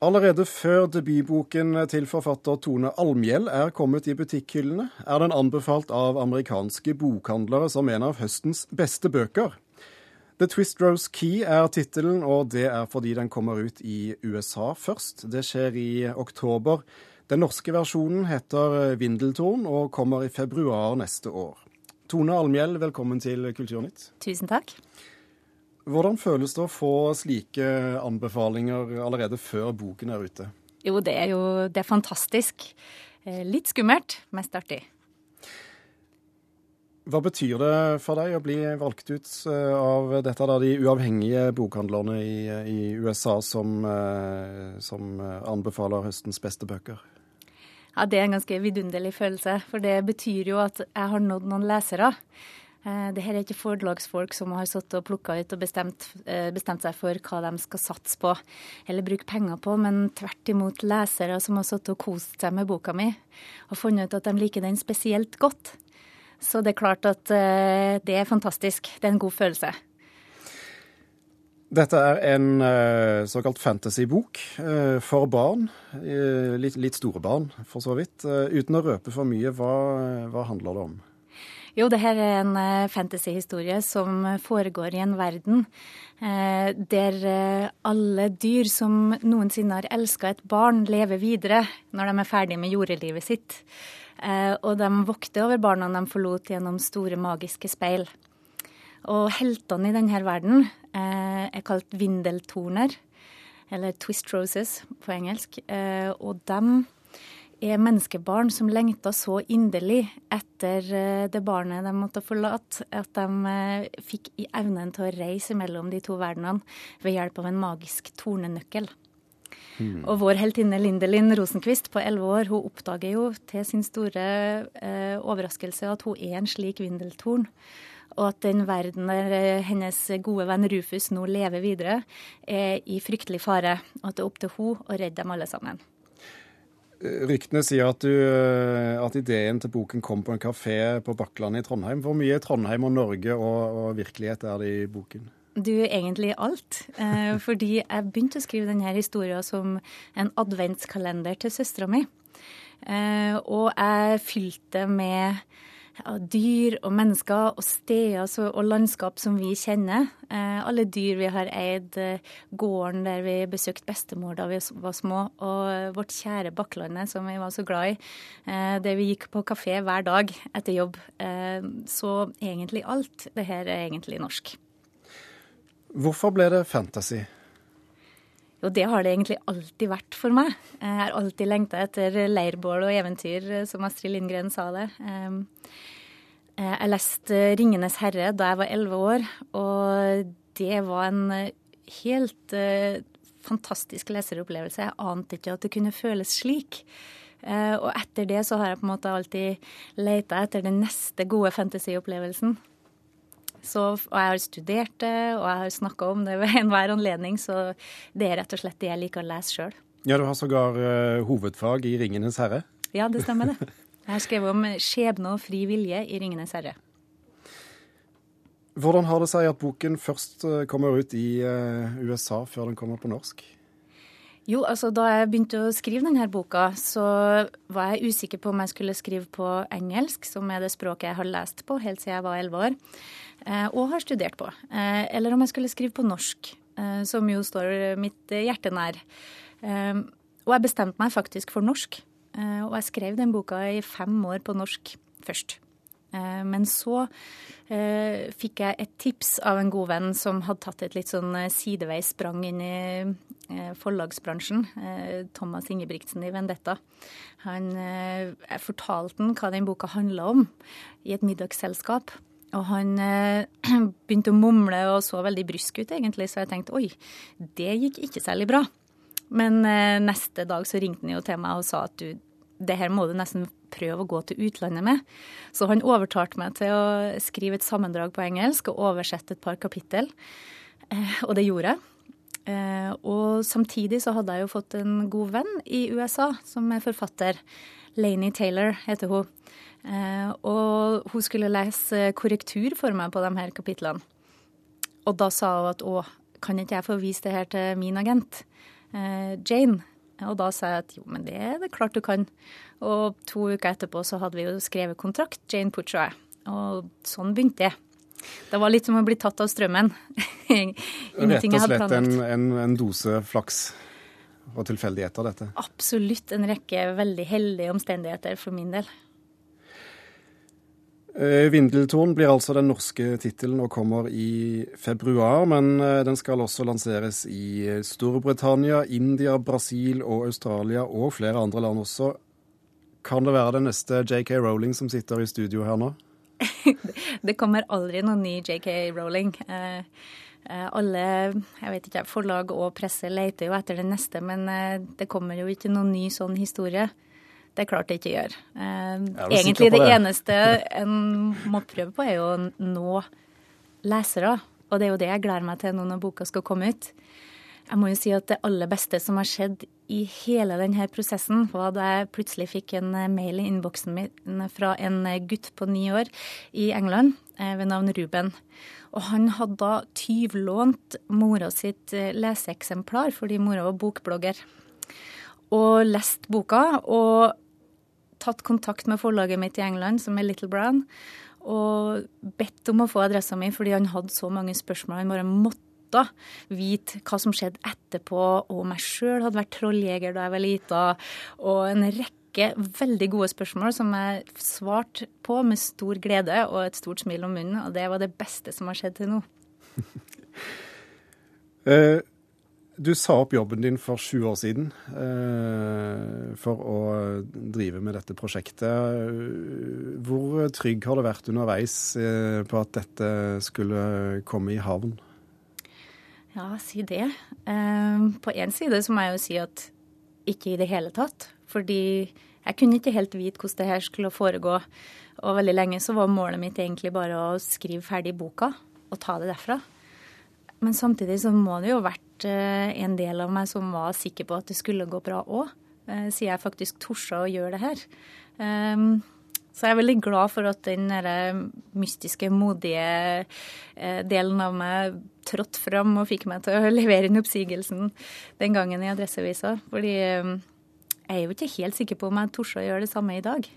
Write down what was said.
Allerede før debutboken til forfatter Tone Almhjell er kommet i butikkhyllene, er den anbefalt av amerikanske bokhandlere som en av høstens beste bøker. The Twist Rose Key er tittelen, og det er fordi den kommer ut i USA først. Det skjer i oktober. Den norske versjonen heter Vindeltorn og kommer i februar neste år. Tone Almhjell, velkommen til Kulturnytt. Tusen takk. Hvordan føles det å få slike anbefalinger allerede før boken er ute? Jo, det er jo det er fantastisk. Eh, litt skummelt, mest artig. Hva betyr det for deg å bli valgt ut eh, av dette da, de uavhengige bokhandlerne i, i USA som, eh, som, anbefaler høstens beste bøker? Ja, Det er en ganske vidunderlig følelse. For det betyr jo at jeg har nådd noen lesere. Eh, det her er ikke forlagsfolk som har satt og plukka ut og bestemt, eh, bestemt, seg for hva de skal satse på eller bruke penger på, men tvert imot lesere som har satt og kost seg med boka mi og funnet ut at de liker den spesielt godt. Så det er klart at eh, det er fantastisk. Det er en god følelse. Dette er en såkalt fantasybok for barn. Litt, litt, store barn, for så vidt. uten å røpe for mye, hva, hva handler det om? Jo, det her er en eh, fantasyhistorie som foregår i en verden eh, der eh, alle dyr som noensinne har elska et barn, lever videre når de er ferdig med jordelivet sitt. Og de vokter over barna de forlot gjennom store magiske speil. Og heltene i denne verden er kalt vindeltorner, eller twist roses på engelsk. Og de er menneskebarn som lengta så inderlig etter eh, det barnet de måtte forlate, at de eh, fikk i evnen til å reise mellom de to verdenene ved hjelp av en magisk tornenøkkel. Mm. Og vår heltinne Lindelin Rosenquist på elleve år hun oppdager jo til sin store eh, overraskelse at hun er en slik vindeltorn. Og at den verden der eh, hennes gode venn Rufus nå lever videre, er i fryktelig fare. Og at det er opp til hun å redde dem alle sammen. Ryktene sier at, du, eh, at, ideen til boken kom på en kafé på Bakklandet i Trondheim. Hvor mye Trondheim og Norge og, og virkelighet er det i boken? Du, egentlig alt. Eh, fordi jeg begynte å skrive denne historien som en adventskalender til søstera mi. Eh, og jeg fylte med dyr og mennesker og steder og landskap som vi kjenner. Eh, alle dyr vi har eid, eh, gården der vi besøkte bestemor da vi var små, og vårt kjære Bakklandet som vi var så glad i, eh, der vi gikk på kafé hver dag etter jobb. Så egentlig alt. Det her er egentlig norsk. Hvorfor ble det fantasy? Jo, det har det egentlig alltid vært for meg. Jeg har alltid lengta etter leirbål og eventyr, som Astrid Lindgren sa det. Ehm, jeg leste 'Ringenes herre' da jeg var elleve år, og det var en helt uh, fantastisk leseropplevelse. Jeg ante ikke at det kunne føles slik. Og etter det så har jeg på en måte alltid leita etter den neste gode fantasyopplevelsen. Så, og jeg har studert det, og jeg har snakka om det ved enhver anledning, så det er rett og slett det jeg liker å lese sjøl. Ja, du har sågar uh, hovedfag i 'Ringenes herre'? Ja, det stemmer det. Jeg har skrevet om skjebne og fri vilje i 'Ringenes herre'. Hvordan har det seg at boken først eh, kommer ut i uh, USA før den kommer på norsk? Jo, altså Da jeg begynte å skrive denne boka, så var jeg usikker på om jeg skulle skrive på engelsk, som er det språket jeg har lest på helt siden jeg var elleve år. Eh, og har studert på. Eh, eller om jeg skulle skrive på norsk, eh, som jo står mitt hjerte nær. Og jeg bestemte meg faktisk for norsk. Og jeg skrev den boka i fem år på norsk først. Men så fikk jeg et tips av en god venn som hadde tatt et litt sånn sideveis sprang inn i forlagsbransjen. Thomas Ingebrigtsen i Vendetta. Han, jeg fortalte hva den boka handla om i et middagsselskap. Og han eh, begynte å mumle og så veldig brysk ut, egentlig, så jeg tenkte oi, det gikk ikke særlig bra. Men eh, neste dag så ringte han jo til meg og sa at du, det her må du nesten prøve å gå til utlandet med. Så han overtalte meg til å skrive et sammendrag på engelsk og oversette et par kapittel. Eh, og det gjorde jeg. Eh, og samtidig så hadde jeg jo fått en god venn i USA som er forfatter. Laney Taylor heter hun. Eh, og hun skulle lese korrektur for meg på de her kapitlene. Og da sa hun at å, kan ikke jeg få vise det her til min agent? eh, Jane. Og da sa jeg at jo, men det er det klart du kan. Og to uker etterpå så hadde vi jo skrevet kontrakt, Jane Putch og jeg. Og sånn begynte det. Det var litt som å bli tatt av strømmen. Rett og slett en, en, en dose flaks og tilfeldigheter, dette? Absolutt en rekke veldig heldige omstendigheter for min del. Eh, Vindeltorn blir altså den norske tittelen og kommer i februar, men eh, den skal også lanseres i Storbritannia, India, Brasil og Australia og flere andre land også. Kan det være den neste JK Rowling som sitter i studio her nå? det kommer aldri noen ny JK Rowling. Eh, Eh, alle jeg vet ikke, forlag og presse leter jo etter det neste, men eh, det kommer jo ikke noen ny sånn historie. Det er klart det ikke gjør. Eh, egentlig det, det eneste en må prøve på, er jo å nå lesere. Og det er jo det jeg gleder meg til nå når boka skal komme ut. Jeg må jo si at det aller beste som har skjedd i hele denne prosessen, var da jeg plutselig fikk en mail i innboksen min fra en gutt på ni år i England ved navn Ruben. Og han hadde da tyvlånt mora sitt eh, leseeksemplar fordi mora var bokblogger. Og lest boka og tatt kontakt med forlaget mitt i England, som er Little Brown, og bedt om å få adressa mi fordi han hadde så mange spørsmål. Han bare måtte vite hva som skjedde etterpå, og om jeg sjøl hadde vært trolljeger da jeg var lita, og en rekke veldig gode spørsmål som jeg svarte på med stor glede og et stort smil om munnen, og det var det beste som har skjedd til nå. Eh, du sa opp jobben din for sju år siden eh, for å drive med dette prosjektet. Hvor trygg har det vært underveis eh, på at dette skulle komme i havn? Ja, si det. På én side så må jeg jo si at ikke i det hele tatt. Fordi jeg kunne ikke helt vite hvordan det her skulle foregå. Og veldig lenge så var målet mitt egentlig bare å skrive ferdig boka og ta det derfra. Men samtidig så må det jo ha vært eh, en del av meg som var sikker på at det skulle gå bra òg, eh, siden jeg faktisk torde å gjøre det her. Så jeg er veldig glad for at den mystiske, modige eh, delen av meg trådte fram og fikk meg til å levere inn oppsigelsen den gangen i Adresseavisa. Fordi jeg er jo ikke helt sikker på om jeg torde å gjøre det samme i dag.